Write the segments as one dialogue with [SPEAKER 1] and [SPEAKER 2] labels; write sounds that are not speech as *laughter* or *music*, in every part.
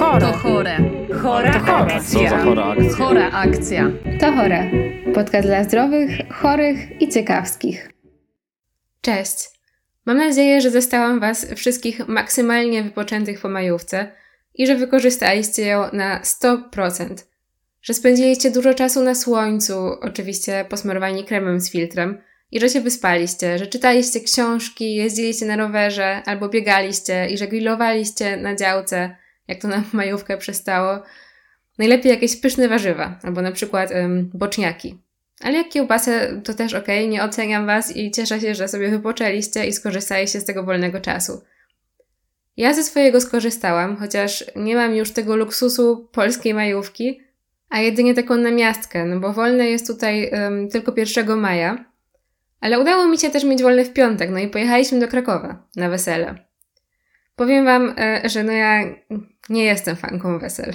[SPEAKER 1] chore.
[SPEAKER 2] To chore.
[SPEAKER 1] Chora
[SPEAKER 2] To chore.
[SPEAKER 1] akcja.
[SPEAKER 3] Co za chora akcja?
[SPEAKER 2] Chora akcja.
[SPEAKER 4] To chore. Podcast dla zdrowych, chorych i ciekawskich. Cześć. Mam nadzieję, że zostałam Was wszystkich maksymalnie wypoczętych po majówce i że wykorzystaliście ją na 100%. Że spędziliście dużo czasu na słońcu, oczywiście posmarowani kremem z filtrem, i że się wyspaliście, że czytaliście książki, jeździliście na rowerze albo biegaliście i że grillowaliście na działce, jak to na *laughs* majówkę przystało. Najlepiej jakieś pyszne warzywa, albo na przykład ym, boczniaki. Ale jak kiełbasę, to też okej, nie oceniam Was i cieszę się, że sobie wypoczęliście i skorzystaliście z tego wolnego czasu. Ja ze swojego skorzystałam, chociaż nie mam już tego luksusu polskiej majówki, a jedynie taką namiastkę, no bo wolne jest tutaj ym, tylko 1 maja. Ale udało mi się też mieć wolne w piątek, no i pojechaliśmy do Krakowa na wesele. Powiem Wam, e, że no ja nie jestem fanką wesel.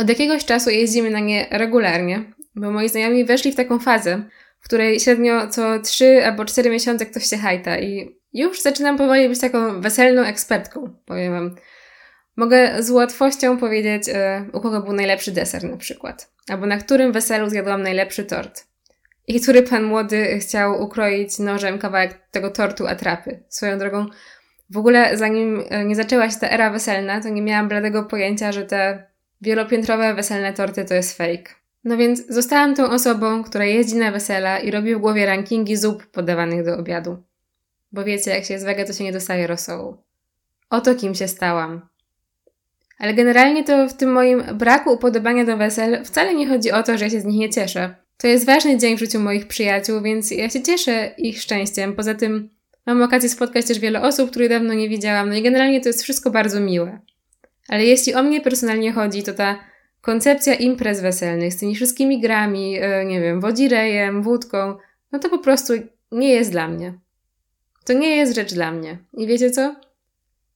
[SPEAKER 4] Od jakiegoś czasu jeździmy na nie regularnie, bo moi znajomi weszli w taką fazę, w której średnio co 3 albo 4 miesiące ktoś się hajta i już zaczynam powoli być taką weselną ekspertką, powiem Wam. Mogę z łatwością powiedzieć, e, u kogo był najlepszy deser na przykład, albo na którym weselu zjadłam najlepszy tort. I który pan młody chciał ukroić nożem kawałek tego tortu atrapy. Swoją drogą, w ogóle zanim e, nie zaczęła się ta era weselna, to nie miałam bladego pojęcia, że te wielopiętrowe weselne torty to jest fake. No więc zostałam tą osobą, która jeździ na wesela i robi w głowie rankingi zup podawanych do obiadu. Bo wiecie, jak się jest wege, to się nie dostaje rosołu. Oto kim się stałam. Ale generalnie to w tym moim braku upodobania do wesel wcale nie chodzi o to, że ja się z nich nie cieszę. To jest ważny dzień w życiu moich przyjaciół, więc ja się cieszę ich szczęściem. Poza tym mam okazję spotkać też wiele osób, których dawno nie widziałam, no i generalnie to jest wszystko bardzo miłe. Ale jeśli o mnie personalnie chodzi, to ta koncepcja imprez weselnych z tymi wszystkimi grami, e, nie wiem, wodzirejem, wódką, no to po prostu nie jest dla mnie. To nie jest rzecz dla mnie. I wiecie co?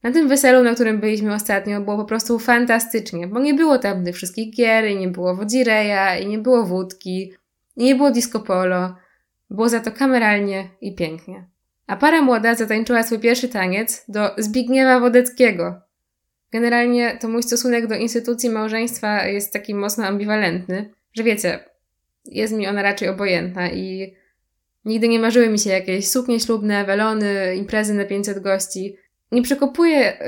[SPEAKER 4] Na tym weselu, na którym byliśmy ostatnio, było po prostu fantastycznie, bo nie było tam tych wszystkich gier, i nie było wodzireja, i nie było wódki, i nie było disco polo. Było za to kameralnie i pięknie. A para młoda zatańczyła swój pierwszy taniec do Zbigniewa Wodeckiego. Generalnie to mój stosunek do instytucji małżeństwa jest taki mocno ambiwalentny, że wiecie, jest mi ona raczej obojętna i nigdy nie marzyły mi się jakieś suknie ślubne, welony, imprezy na 500 gości. Nie przekopuję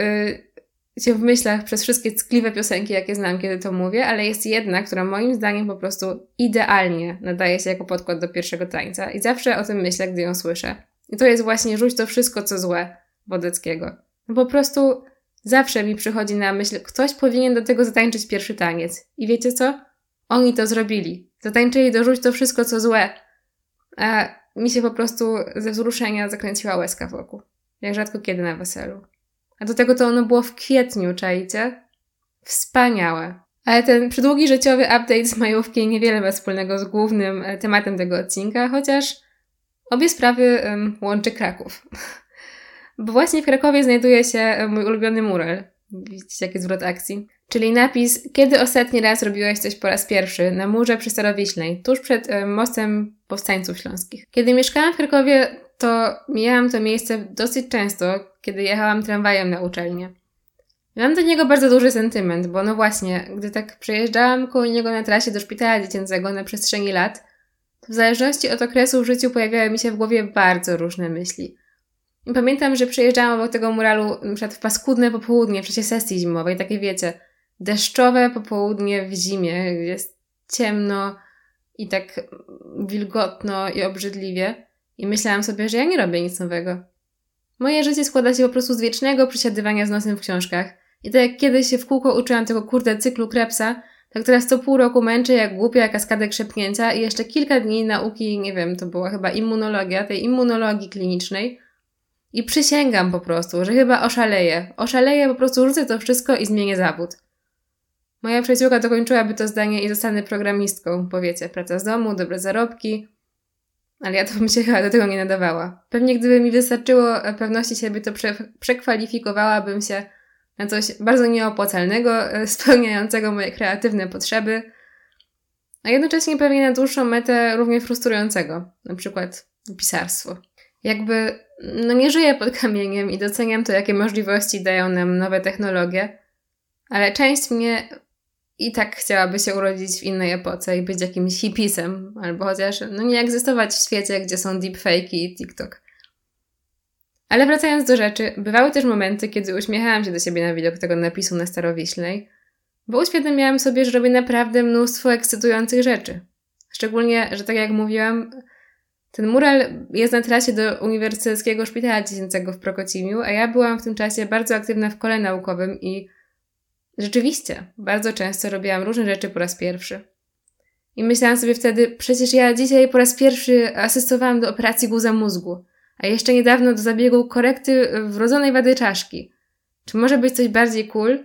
[SPEAKER 4] y, się w myślach przez wszystkie ckliwe piosenki, jakie znam, kiedy to mówię, ale jest jedna, która moim zdaniem po prostu idealnie nadaje się jako podkład do pierwszego tańca i zawsze o tym myślę, gdy ją słyszę. I to jest właśnie rzuć to wszystko, co złe Wodeckiego. No po prostu zawsze mi przychodzi na myśl, ktoś powinien do tego zatańczyć pierwszy taniec. I wiecie co? Oni to zrobili. Zatańczyli do rzuć to wszystko, co złe. A mi się po prostu ze wzruszenia zakręciła łezka wokół. Jak rzadko kiedy na weselu. A do tego to ono było w kwietniu, czajcie? Wspaniałe. Ale ten przydługi życiowy update z majówki niewiele ma wspólnego z głównym e, tematem tego odcinka, chociaż obie sprawy um, łączy Kraków. Bo właśnie w Krakowie znajduje się mój ulubiony mural. Widzicie, jaki zwrot akcji? Czyli napis Kiedy ostatni raz robiłeś coś po raz pierwszy na murze przy Starowiślej, tuż przed e, mostem powstańców śląskich. Kiedy mieszkałam w Krakowie, to mijałam to miejsce dosyć często, kiedy jechałam tramwajem na uczelnię. Mam do niego bardzo duży sentyment, bo no właśnie, gdy tak przejeżdżałam koło niego na trasie do szpitala dziecięcego na przestrzeni lat, w zależności od okresu w życiu pojawiały mi się w głowie bardzo różne myśli. Pamiętam, że przejeżdżałam obok tego muralu przykład w paskudne popołudnie w czasie sesji zimowej, takie wiecie, deszczowe popołudnie w zimie, jest ciemno i tak wilgotno i obrzydliwie. I myślałam sobie, że ja nie robię nic nowego. Moje życie składa się po prostu z wiecznego przesiadywania z nosem w książkach. I tak jak kiedyś się w kółko uczyłam tego kurde cyklu Krebsa, tak teraz co pół roku męczę jak głupia kaskadę krzepnięcia i jeszcze kilka dni nauki, nie wiem, to była chyba immunologia, tej immunologii klinicznej. I przysięgam po prostu, że chyba oszaleję. Oszaleję, po prostu rzucę to wszystko i zmienię zawód. Moja przyjaciółka dokończyłaby to zdanie i zostanę programistką, powiecie, praca z domu, dobre zarobki. Ale ja to bym się chyba do tego nie nadawała. Pewnie gdyby mi wystarczyło pewności siebie, to prze przekwalifikowałabym się na coś bardzo nieopłacalnego, *laughs* spełniającego moje kreatywne potrzeby, a jednocześnie pewnie na dłuższą metę równie frustrującego, na przykład pisarstwo. Jakby, no nie żyję pod *laughs* kamieniem i doceniam to, jakie możliwości dają nam nowe technologie, Ale część mnie i tak chciałaby się urodzić w innej epoce i być jakimś hipisem, albo chociaż no nie egzystować w świecie, gdzie są deepfake'i i TikTok. Ale wracając do rzeczy, bywały też momenty, kiedy uśmiechałam się do siebie na widok tego napisu na Starowiślej, bo uświadamiałam sobie, że robię naprawdę mnóstwo ekscytujących rzeczy. Szczególnie, że tak jak mówiłam, ten mural jest na trasie do Uniwersyteckiego Szpitala Dziecięcego w Prokocimiu, a ja byłam w tym czasie bardzo aktywna w kole naukowym i rzeczywiście bardzo często robiłam różne rzeczy po raz pierwszy. I myślałam sobie wtedy, przecież ja dzisiaj po raz pierwszy asystowałam do operacji guza mózgu, a jeszcze niedawno do zabiegu korekty wrodzonej wady czaszki. Czy może być coś bardziej cool?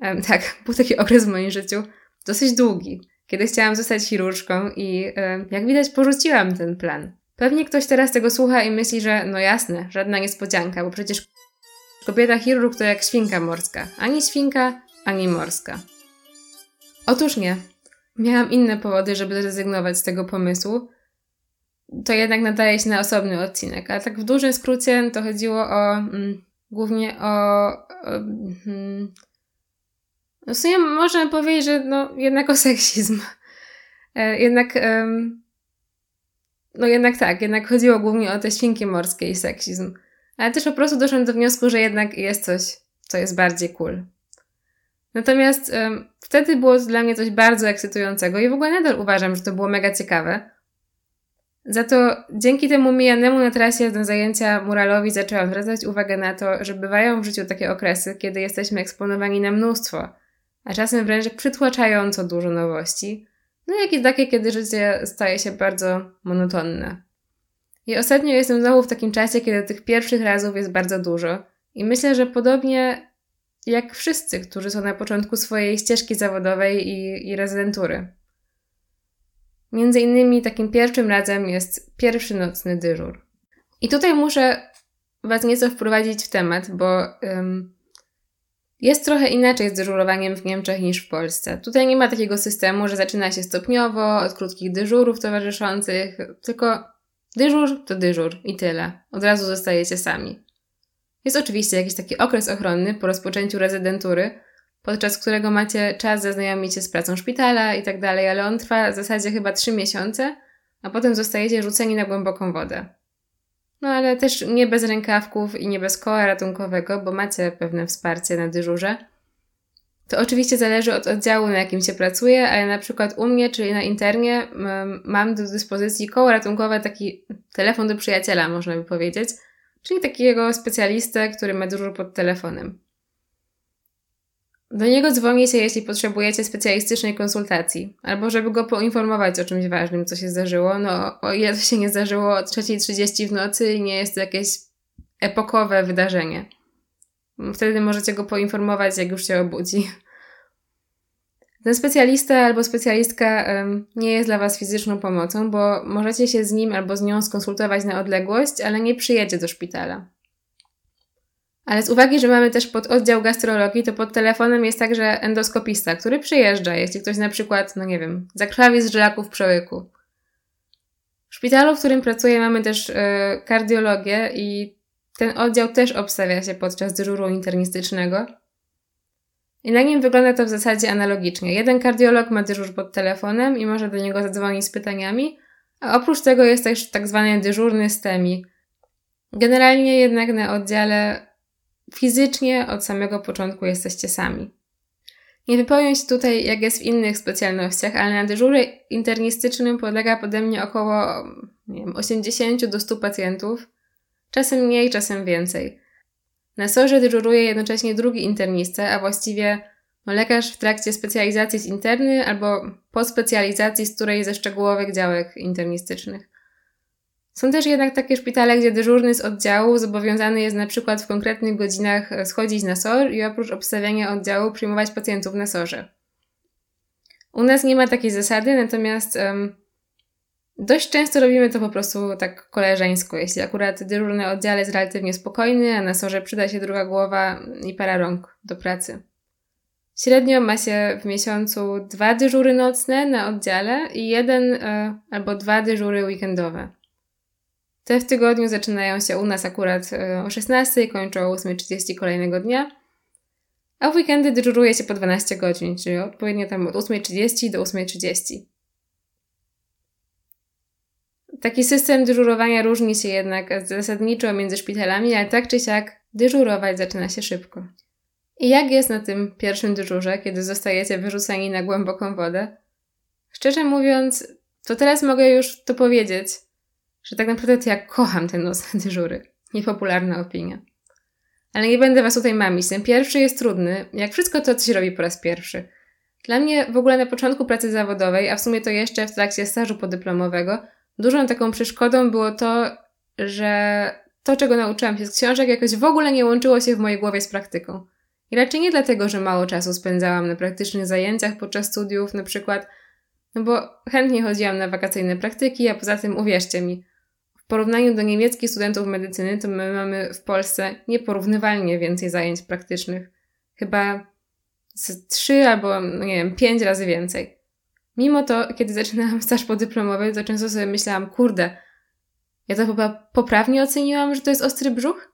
[SPEAKER 4] *laughs* Tak, był taki okres w moim życiu, dosyć długi, kiedy chciałam zostać chirurżką i jak widać porzuciłam ten plan. Pewnie ktoś teraz tego słucha i myśli, że no jasne, żadna niespodzianka, bo przecież kobieta chirurg to jak świnka morska. Ani świnka, ani morska. Otóż nie. Miałam inne powody, żeby zrezygnować z tego pomysłu. To jednak nadaje się na osobny odcinek, ale tak w dużym skrócie to chodziło o mm, głównie o, o mm, no w sumie można powiedzieć, że no jednak o seksizm. E, jednak no jednak tak, jednak chodziło głównie o te świnki morskie i seksizm. Ale też po prostu doszłam do wniosku, że jednak jest coś, co jest bardziej cool. Natomiast wtedy było dla mnie coś bardzo ekscytującego i w ogóle nadal uważam, że to było mega ciekawe. Za to dzięki temu mijanemu na trasie do zajęcia muralowi zaczęłam zwracać uwagę na to, że bywają w życiu takie okresy, kiedy jesteśmy eksponowani na mnóstwo, a czasem wręcz przytłaczająco dużo nowości, no jak i takie, kiedy życie staje się bardzo monotonne. I ostatnio jestem znowu w takim czasie, kiedy tych pierwszych razów jest bardzo dużo. I myślę, że podobnie jak wszyscy, którzy są na początku swojej ścieżki zawodowej i, i rezydentury. Między innymi takim pierwszym razem jest pierwszy nocny dyżur. I tutaj muszę Was nieco wprowadzić w temat, bo um, jest trochę inaczej z dyżurowaniem w Niemczech niż w Polsce. Tutaj nie ma takiego systemu, że zaczyna się stopniowo, od krótkich dyżurów towarzyszących, tylko dyżur to dyżur i tyle. Od razu zostajecie sami. Jest oczywiście jakiś taki okres ochronny po rozpoczęciu rezydentury, podczas którego macie czas zaznajomić się z pracą szpitala i tak dalej, ale on trwa w zasadzie chyba 3 miesiące, a potem zostajecie rzuceni na głęboką wodę. No ale też nie bez rękawków i nie bez koła ratunkowego, bo macie pewne wsparcie na dyżurze. To oczywiście zależy od oddziału, na jakim się pracuje, ale na przykład u mnie, czyli na internie, mam do dyspozycji koło ratunkowe, taki telefon do przyjaciela, można by powiedzieć, czyli takiego specjalistę, który ma dyżur pod telefonem. Do niego dzwonicie, jeśli potrzebujecie specjalistycznej konsultacji, albo żeby go poinformować o czymś ważnym, co się zdarzyło. No, o ile to się nie zdarzyło o 3.30 w nocy i nie jest to jakieś epokowe wydarzenie. Wtedy możecie go poinformować, jak już się obudzi. Ten specjalista albo specjalistka nie jest dla Was fizyczną pomocą, bo możecie się z nim albo z nią skonsultować na odległość, ale nie przyjedzie do szpitala. Ale z uwagi, że mamy też pod oddział gastrologii, to pod telefonem jest także endoskopista, który przyjeżdża, jeśli ktoś na przykład, no nie wiem, zakrwawi z żelaków w przełyku. W szpitalu, w którym pracuję, mamy też yy, kardiologię i ten oddział też obstawia się podczas dyżuru internistycznego. I na nim wygląda to w zasadzie analogicznie. Jeden kardiolog ma dyżur pod telefonem i może do niego zadzwonić z pytaniami, a oprócz tego jest też tak zwany dyżurny STEMI. Generalnie jednak na oddziale fizycznie od samego początku jesteście sami. Nie wypowiem się tutaj, jak jest w innych specjalnościach, ale na dyżurze internistycznym podlega pode mnie około nie wiem, 80 do 100 pacjentów, czasem mniej, czasem więcej. Na sorze dyżuruje jednocześnie drugi internista, a właściwie no, lekarz w trakcie specjalizacji z interny albo po specjalizacji z której ze szczegółowych działek internistycznych. Są też jednak takie szpitale, gdzie dyżurny z oddziału zobowiązany jest na przykład w konkretnych godzinach e, schodzić na SOR i oprócz obstawiania oddziału przyjmować pacjentów na SORze. U nas nie ma takiej zasady, natomiast um, dość często robimy to po prostu tak koleżeńsko. Jeśli akurat dyżur na oddziale jest relatywnie spokojny, a na SORze przyda się druga głowa i para rąk do pracy. Średnio ma się w miesiącu dwa dyżury nocne na oddziale i jeden y, albo dwa dyżury weekendowe. Te w tygodniu zaczynają się u nas akurat e, o 16 i kończą o 8.30 kolejnego dnia. a w weekendy dyżuruje się po 12 godzin, czyli odpowiednio tam od 8.30 do 8.30. Taki system dyżurowania różni się jednak zasadniczo między szpitalami, ale tak czy siak dyżurować zaczyna się szybko. I jak jest na tym pierwszym dyżurze, kiedy zostajecie wyrzuceni na głęboką wodę? Szczerze mówiąc, to teraz mogę już to powiedzieć, że tak naprawdę to ja kocham ten nocne *laughs* dyżury. Niepopularna opinia. Ale nie będę was tutaj mamić. Ten pierwszy jest trudny, jak wszystko to, co się robi po raz pierwszy. Dla mnie w ogóle na początku pracy zawodowej, a w sumie to jeszcze w trakcie stażu podyplomowego, dużą taką przeszkodą było to, że to, czego nauczyłam się z książek, jakoś w ogóle nie łączyło się w mojej głowie z praktyką. I raczej nie dlatego, że mało czasu spędzałam na praktycznych zajęciach podczas studiów, na przykład, no bo chętnie chodziłam na wakacyjne praktyki, a poza tym uwierzcie mi, porównaniu do niemieckich studentów medycyny, to my mamy w Polsce nieporównywalnie więcej zajęć praktycznych. Chyba trzy albo, no nie wiem, pięć razy więcej. Mimo to, kiedy zaczynałam staż podyplomowy, to często sobie myślałam, kurde, ja to chyba poprawnie oceniłam, że to jest ostry brzuch?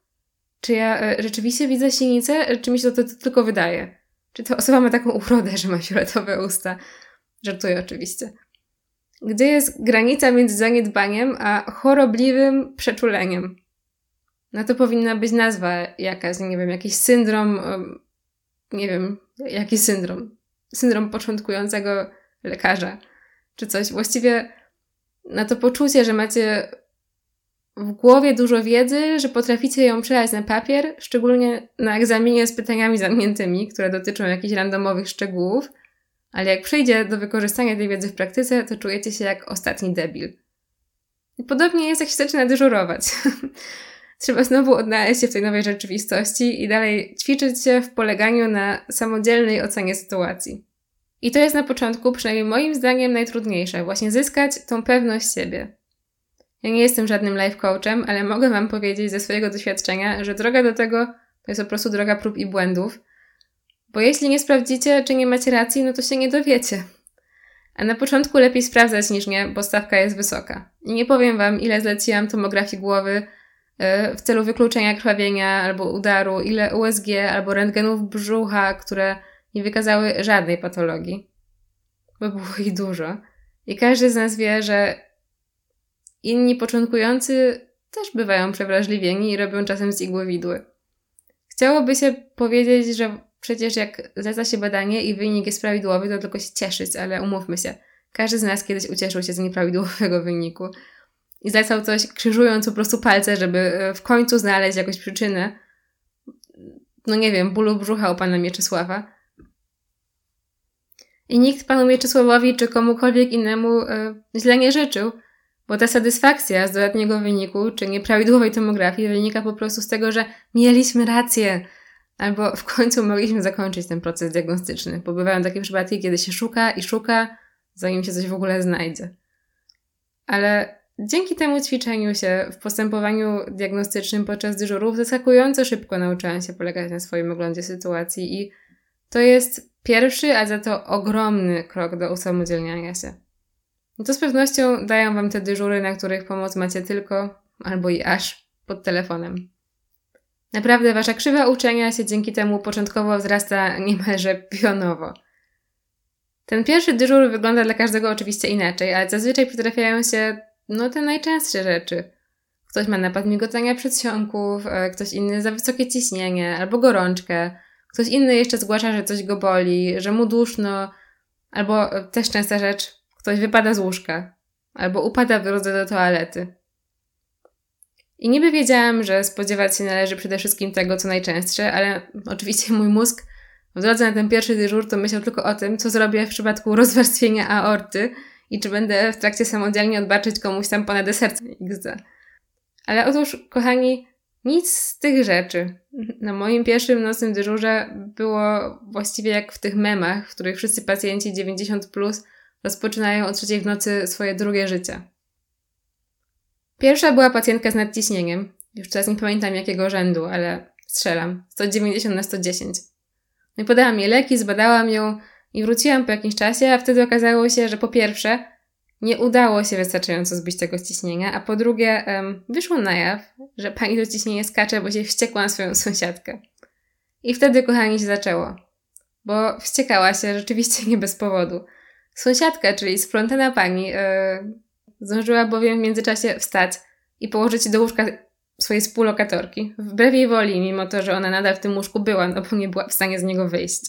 [SPEAKER 4] Czy ja e, rzeczywiście widzę sinicę, czy mi się to, to, to tylko wydaje? Czy ta osoba ma taką urodę, że ma fioletowe usta? Żartuję oczywiście. Gdzie jest granica między zaniedbaniem a chorobliwym przeczuleniem? No to powinna być nazwa jakaś, nie wiem, jakiś syndrom, nie wiem, jaki syndrom. Syndrom początkującego lekarza, czy coś. Właściwie na to poczucie, że macie w głowie dużo wiedzy, że potraficie ją przelać na papier, szczególnie na egzaminie z pytaniami zamkniętymi, które dotyczą jakichś randomowych szczegółów, ale jak przyjdzie do wykorzystania tej wiedzy w praktyce, to czujecie się jak ostatni debil. Podobnie jest, jak się zaczyna dyżurować. *laughs* Trzeba znowu odnaleźć się w tej nowej rzeczywistości i dalej ćwiczyć się w poleganiu na samodzielnej ocenie sytuacji. I to jest na początku, przynajmniej moim zdaniem, najtrudniejsze właśnie zyskać tą pewność siebie. Ja nie jestem żadnym life coachem, ale mogę Wam powiedzieć ze swojego doświadczenia, że droga do tego to jest po prostu droga prób i błędów. Bo jeśli nie sprawdzicie, czy nie macie racji, no to się nie dowiecie. A na początku lepiej sprawdzać niż nie, bo stawka jest wysoka. I nie powiem Wam, ile zleciłam tomografii głowy yy, w celu wykluczenia krwawienia albo udaru, ile USG albo rentgenów brzucha, które nie wykazały żadnej patologii. Bo było ich dużo. I każdy z nas wie, że Inni początkujący też bywają przewrażliwieni i robią czasem z igły widły. Chciałoby się powiedzieć, że przecież jak zleca się badanie i wynik jest prawidłowy, to tylko się cieszyć, ale umówmy się. Każdy z nas kiedyś ucieszył się z nieprawidłowego *laughs* wyniku i zlecał coś, krzyżując po prostu palce, żeby e, w końcu znaleźć jakąś przyczynę. No nie wiem, bólu brzucha u pana Mieczysława. I nikt panu Mieczysławowi czy komukolwiek innemu e, źle nie życzył, bo ta satysfakcja z dodatniego wyniku, czy nieprawidłowej tomografii, wynika po prostu z tego, że mieliśmy rację, albo w końcu mogliśmy zakończyć ten proces diagnostyczny. Bo bywają takie przypadki, kiedy się szuka i szuka, zanim się coś w ogóle znajdzie. Ale dzięki temu ćwiczeniu się w postępowaniu diagnostycznym podczas dyżurów zaskakująco szybko nauczyłam się polegać na swoim oglądzie sytuacji i to jest pierwszy, a za to ogromny krok do usamodzielniania się. No to z pewnością dają Wam te dyżury, na których pomoc macie tylko, albo i aż, pod telefonem. Naprawdę Wasza krzywa uczenia się dzięki temu początkowo wzrasta niemalże pionowo. Ten pierwszy dyżur wygląda dla każdego oczywiście inaczej, ale zazwyczaj przytrafiają się no te najczęstsze rzeczy. Ktoś ma napad migotania przedsionków, e, ktoś inny za wysokie ciśnienie albo gorączkę, ktoś inny jeszcze zgłasza, że coś go boli, że mu duszno, albo e, też częsta rzecz, Ktoś wypada z łóżka albo upada w drodze do toalety. I niby wiedziałam, że spodziewać się należy przede wszystkim tego, co najczęstsze, ale oczywiście mój mózg w drodze na ten pierwszy dyżur to myślał tylko o tym, co zrobię w przypadku rozwarstwienia aorty i czy będę w trakcie samodzielnie odbaczyć komuś tam ponad serce XD. Ale otóż, kochani, nic z tych rzeczy. Na moim pierwszym nocnym dyżurze było właściwie jak w tych memach, w których wszyscy pacjenci 90 plus rozpoczynają o trzeciej w nocy swoje drugie życie. Pierwsza była pacjentka z nadciśnieniem. Już teraz nie pamiętam jakiego rzędu, ale strzelam. 190 na 110. No i podałam jej leki, zbadałam ją i wróciłam po jakimś czasie, a wtedy okazało się, że po pierwsze nie udało się wystarczająco zbić tego ciśnienia, a po drugie um, wyszło na jaw, że pani to ciśnienie skacze, bo się wściekła na swoją sąsiadkę. I wtedy, kochani, się zaczęło. Bo wściekała się rzeczywiście *laughs* nie bez powodu. Sąsiadka, czyli splątana pani, yy, zdążyła bowiem w międzyczasie wstać i położyć do łóżka swojej współlokatorki. Wbrew jej woli, mimo to, że ona nadal w tym łóżku była, no bo nie była w stanie z niego wyjść.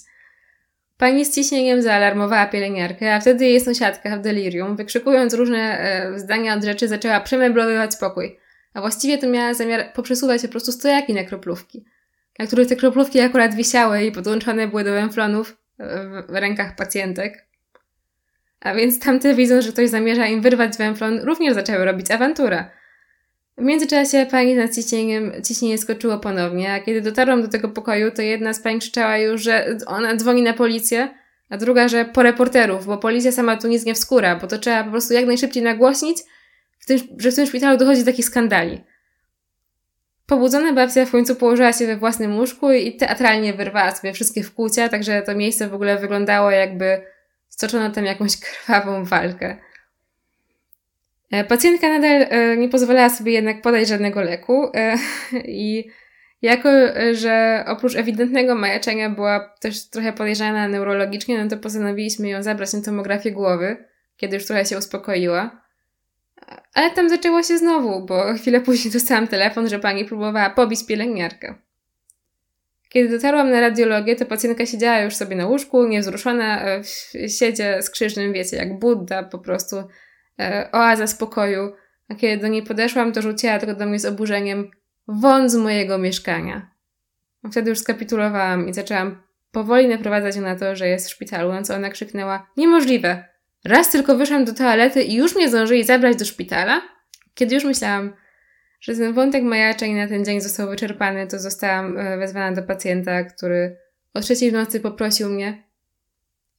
[SPEAKER 4] Pani z ciśnieniem zaalarmowała pielęgniarkę, a wtedy jej sąsiadka w delirium, wykrzykując różne e, zdania od rzeczy, zaczęła przemeblowywać pokój. A właściwie to miała zamiar poprzesuwać po prostu stojaki na kroplówki, na których te kroplówki akurat wisiały i podłączone były do węflonów e, w rękach pacjentek. A więc tamte widząc, że ktoś zamierza im wyrwać węflon, również zaczęły robić awanturę. W międzyczasie pani nad ciśnieniem, ciśnienie skoczyło ponownie, a kiedy dotarłam do tego pokoju, to jedna z pań krzyczała już, że ona dzwoni na policję, a druga, że po reporterów, bo policja sama tu nic nie wskóra, bo to trzeba po prostu jak najszybciej nagłośnić, w tym, że w tym szpitalu dochodzi do takich skandali. Pobudzona babcia w końcu położyła się we własnym łóżku i teatralnie wyrwała sobie wszystkie wkłucia, także to miejsce w ogóle wyglądało jakby stoczono tam jakąś *laughs* krwawą walkę. E, pacjentka nadal e, nie pozwalała sobie jednak podać żadnego leku e, *laughs* i jako, że oprócz ewidentnego majaczenia była też trochę podejrzana neurologicznie, no to postanowiliśmy ją zabrać na tomografię głowy, kiedy już trochę się uspokoiła. Ale tam zaczęło się znowu, bo *laughs* chwilę później dostałam telefon, że pani próbowała pobić pielęgniarkę. Kiedy dotarłam na radiologię, to pacjentka siedziała już sobie na łóżku, niewzruszona, w siedzie z krzyżnym, wiecie, jak Buddha, po prostu e, oaza spokoju. A kiedy do niej podeszłam, to rzuciła tylko do mnie z oburzeniem won z mojego mieszkania. A wtedy już skapitulowałam i zaczęłam powoli naprowadzać ją na to, że jest w szpitalu, na co ona krzyknęła niemożliwe. Raz tylko wyszłam do toalety i już mnie zdążyli zabrać do szpitala? Kiedy już myślałam, że ten wątek majaczeń na ten dzień został wyczerpany, to zostałam e, wezwana do pacjenta, który o trzeciej w nocy poprosił mnie,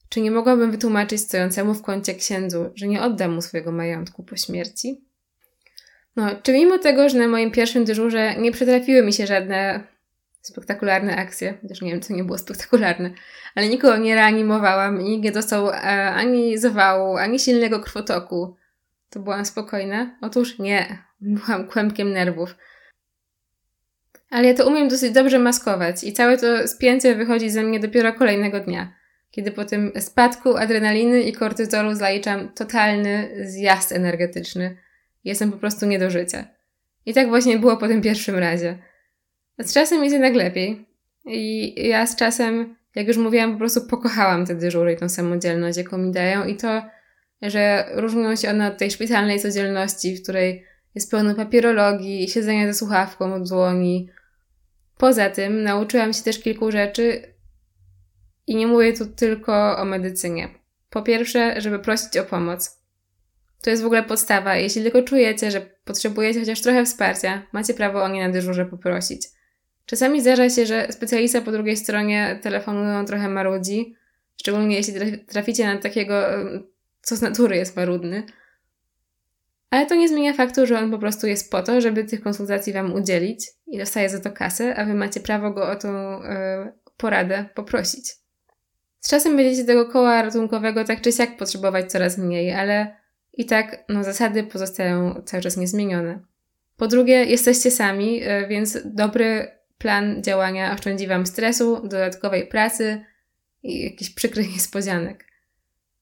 [SPEAKER 4] czy nie mogłabym wytłumaczyć stojącemu w kącie księdzu, że nie oddam mu swojego majątku po śmierci? No, czy mimo tego, że na moim pierwszym dyżurze nie przytrafiły mi się żadne spektakularne akcje, chociaż nie wiem, co nie było spektakularne, ale nikogo nie reanimowałam nikt nie dostał e, ani zawału, ani silnego krwotoku, to byłam spokojna? Otóż nie, byłam kłębkiem nerwów. Ale ja to umiem dosyć dobrze maskować i całe to spięcie wychodzi ze mnie dopiero kolejnego dnia, kiedy po tym spadku adrenaliny i kortyzolu zaliczam totalny zjazd energetyczny. Jestem po prostu nie do życia. I tak właśnie było po tym pierwszym razie. Z czasem jest jednak lepiej. I ja z czasem, jak już mówiłam, po prostu pokochałam te dyżury i tą samodzielność, jaką mi dają i to, że różnią się one od tej szpitalnej codzienności, w której jest pełno papierologii, siedzenia ze słuchawką od dłoni. Poza tym nauczyłam się też kilku rzeczy i nie mówię tu tylko o medycynie. Po pierwsze, żeby prosić o pomoc. To jest w ogóle podstawa. Jeśli tylko czujecie, że potrzebujecie chociaż trochę wsparcia, macie prawo o nie na dyżurze poprosić. Czasami zdarza się, że specjalista po drugiej stronie telefonu trochę marudzi, szczególnie jeśli traficie na takiego, co z natury jest marudny. Ale to nie zmienia faktu, że on po prostu jest po to, żeby tych konsultacji Wam udzielić i dostaje za to kasę, a Wy macie prawo go o tą y, poradę poprosić. Z czasem będziecie tego koła ratunkowego tak czy siak potrzebować coraz mniej, ale i tak no, zasady pozostają cały czas niezmienione. Po drugie, jesteście sami, y, więc dobry plan działania oszczędzi Wam stresu, dodatkowej pracy i jakichś przykrych niespodzianek.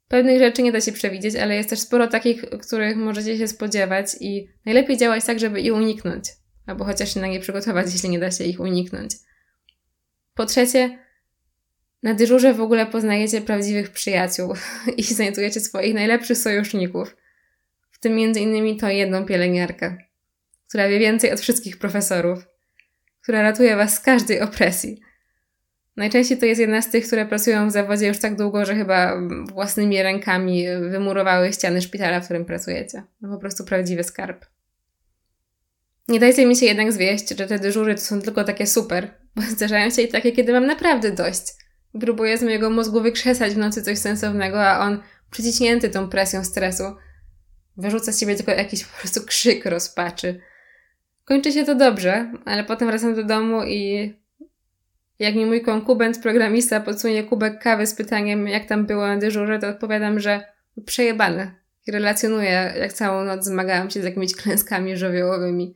[SPEAKER 4] Pewnych rzeczy nie da się przewidzieć, ale jest też sporo takich, których możecie się spodziewać i najlepiej działać tak, żeby ich uniknąć, albo chociaż się na nie przygotować, jeśli nie da się ich uniknąć. Po trzecie, na dyżurze w ogóle poznajecie prawdziwych przyjaciół *laughs* i znajdujecie swoich najlepszych sojuszników, w tym między innymi to jedną pielęgniarkę, która wie więcej od wszystkich profesorów, która ratuje was z każdej opresji. Najczęściej to jest jedna z tych, które pracują w zawodzie już tak długo, że chyba własnymi rękami wymurowały ściany szpitala, w którym pracujecie. No po prostu prawdziwy skarb. Nie dajcie mi się jednak zwieść, że te dyżury to są tylko takie super, bo *laughs* zdarzają się i takie, kiedy mam naprawdę dość. Próbuję z mojego mózgu wykrzesać w nocy coś sensownego, a on, przyciśnięty tą presją stresu, wyrzuca z siebie tylko jakiś po prostu krzyk rozpaczy. Kończy się to dobrze, ale potem wracam do domu i jak mi mój konkubent, programista, podsunie kubek kawy z pytaniem, jak tam było na dyżurze, to odpowiadam, że przejebane. I relacjonuję, jak całą noc zmagałam się z jakimiś klęskami żywiołowymi.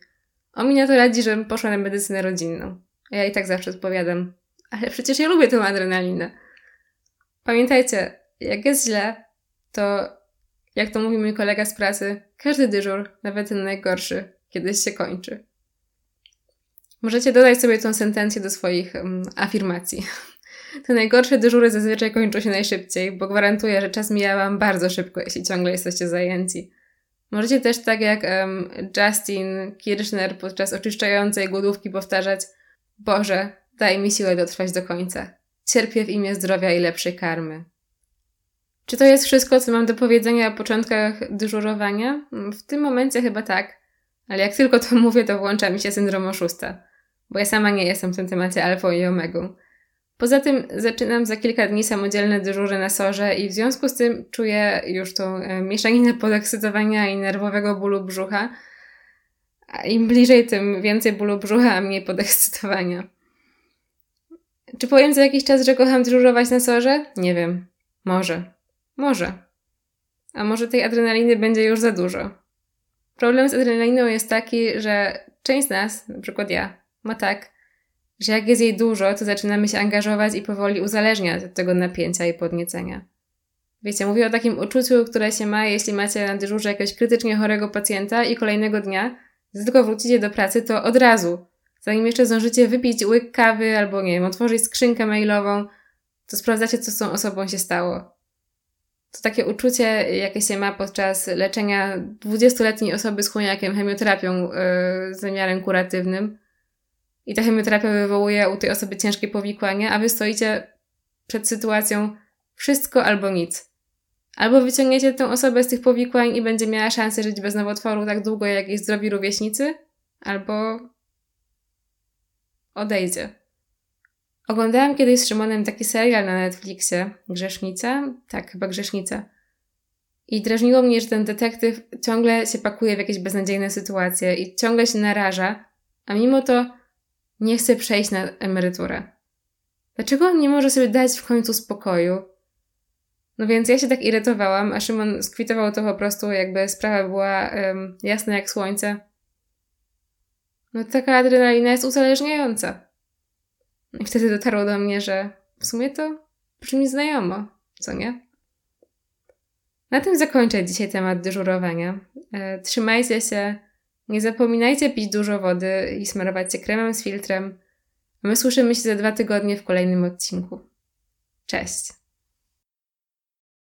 [SPEAKER 4] On mi na to radzi, żebym poszła na medycynę rodzinną. A ja i tak zawsze odpowiadam, Ale przecież ja lubię tę adrenalinę. Pamiętajcie, jak jest źle, to jak to mówi mój kolega z pracy, każdy dyżur, nawet ten najgorszy, kiedyś się kończy. Możecie dodać sobie tą sentencję do swoich um, afirmacji. *laughs* Te najgorsze dyżury zazwyczaj kończą się najszybciej, bo gwarantuję, że czas mija Wam bardzo szybko, jeśli ciągle jesteście zajęci. Możecie też tak jak um, Justin Kirchner podczas oczyszczającej głodówki powtarzać Boże, daj mi siłę dotrwać do końca. Cierpię w imię zdrowia i lepszej karmy. Czy to jest wszystko, co mam do powiedzenia o początkach dyżurowania? W tym momencie chyba tak, ale jak tylko to *laughs* mówię, to włącza mi się syndrom oszusta, bo ja sama nie jestem w tym temacie alfą i omegą. Poza tym zaczynam za kilka dni samodzielne dyżury na sorze i w związku z tym czuję już tą e, mieszaninę podekscytowania i nerwowego bólu brzucha. A im bliżej, tym więcej bólu brzucha, a mniej podekscytowania. Czy powiem za jakiś czas, że kocham dyżurować na sorze? Nie wiem. Może. Może. A może tej adrenaliny będzie już za dużo. Problem z adrenaliną jest taki, że część z nas, na przykład ja, ma tak, że jak jest jej dużo, to zaczynamy się angażować i powoli uzależniać od tego napięcia i podniecenia. Wiecie, mówię o takim uczuciu, które się ma, jeśli macie na dyżurze jakiegoś krytycznie chorego pacjenta i kolejnego dnia, gdy tylko wrócicie do pracy, to od razu, zanim jeszcze zdążycie wypić łyk kawy albo, nie wiem, otworzyć skrzynkę mailową, to sprawdzacie, co z tą osobą się stało. To takie uczucie, jakie się ma podczas leczenia 20-letniej osoby z chłoniakiem chemioterapią yy, z zamiarem kuratywnym, i ta chemioterapia wywołuje u tej osoby ciężkie powikłania, a wy stoicie przed sytuacją wszystko albo nic. Albo wyciągniecie tę osobę z tych powikłań i będzie miała szansę żyć bez nowotworu tak długo, jak jej zdrowi rówieśnicy, albo odejdzie. Oglądałam kiedyś z Szymonem taki serial na Netflixie, Grzesznica? Tak, chyba Grzesznica. I drażniło mnie, że ten detektyw ciągle się pakuje w jakieś beznadziejne sytuacje i ciągle się naraża, a mimo to nie chce przejść na emeryturę. Dlaczego on nie może sobie dać w końcu spokoju? No więc ja się tak irytowałam, a Szymon skwitował to po prostu, jakby sprawa była um, jasna jak słońce. No taka adrenalina jest uzależniająca. I wtedy dotarło do mnie, że w sumie to brzmi znajomo, co nie? Na tym zakończę dzisiaj temat dyżurowania. E, trzymajcie się nie zapominajcie pić dużo wody i smarować się kremem z filtrem. My słyszymy się za dwa tygodnie w kolejnym odcinku. Cześć!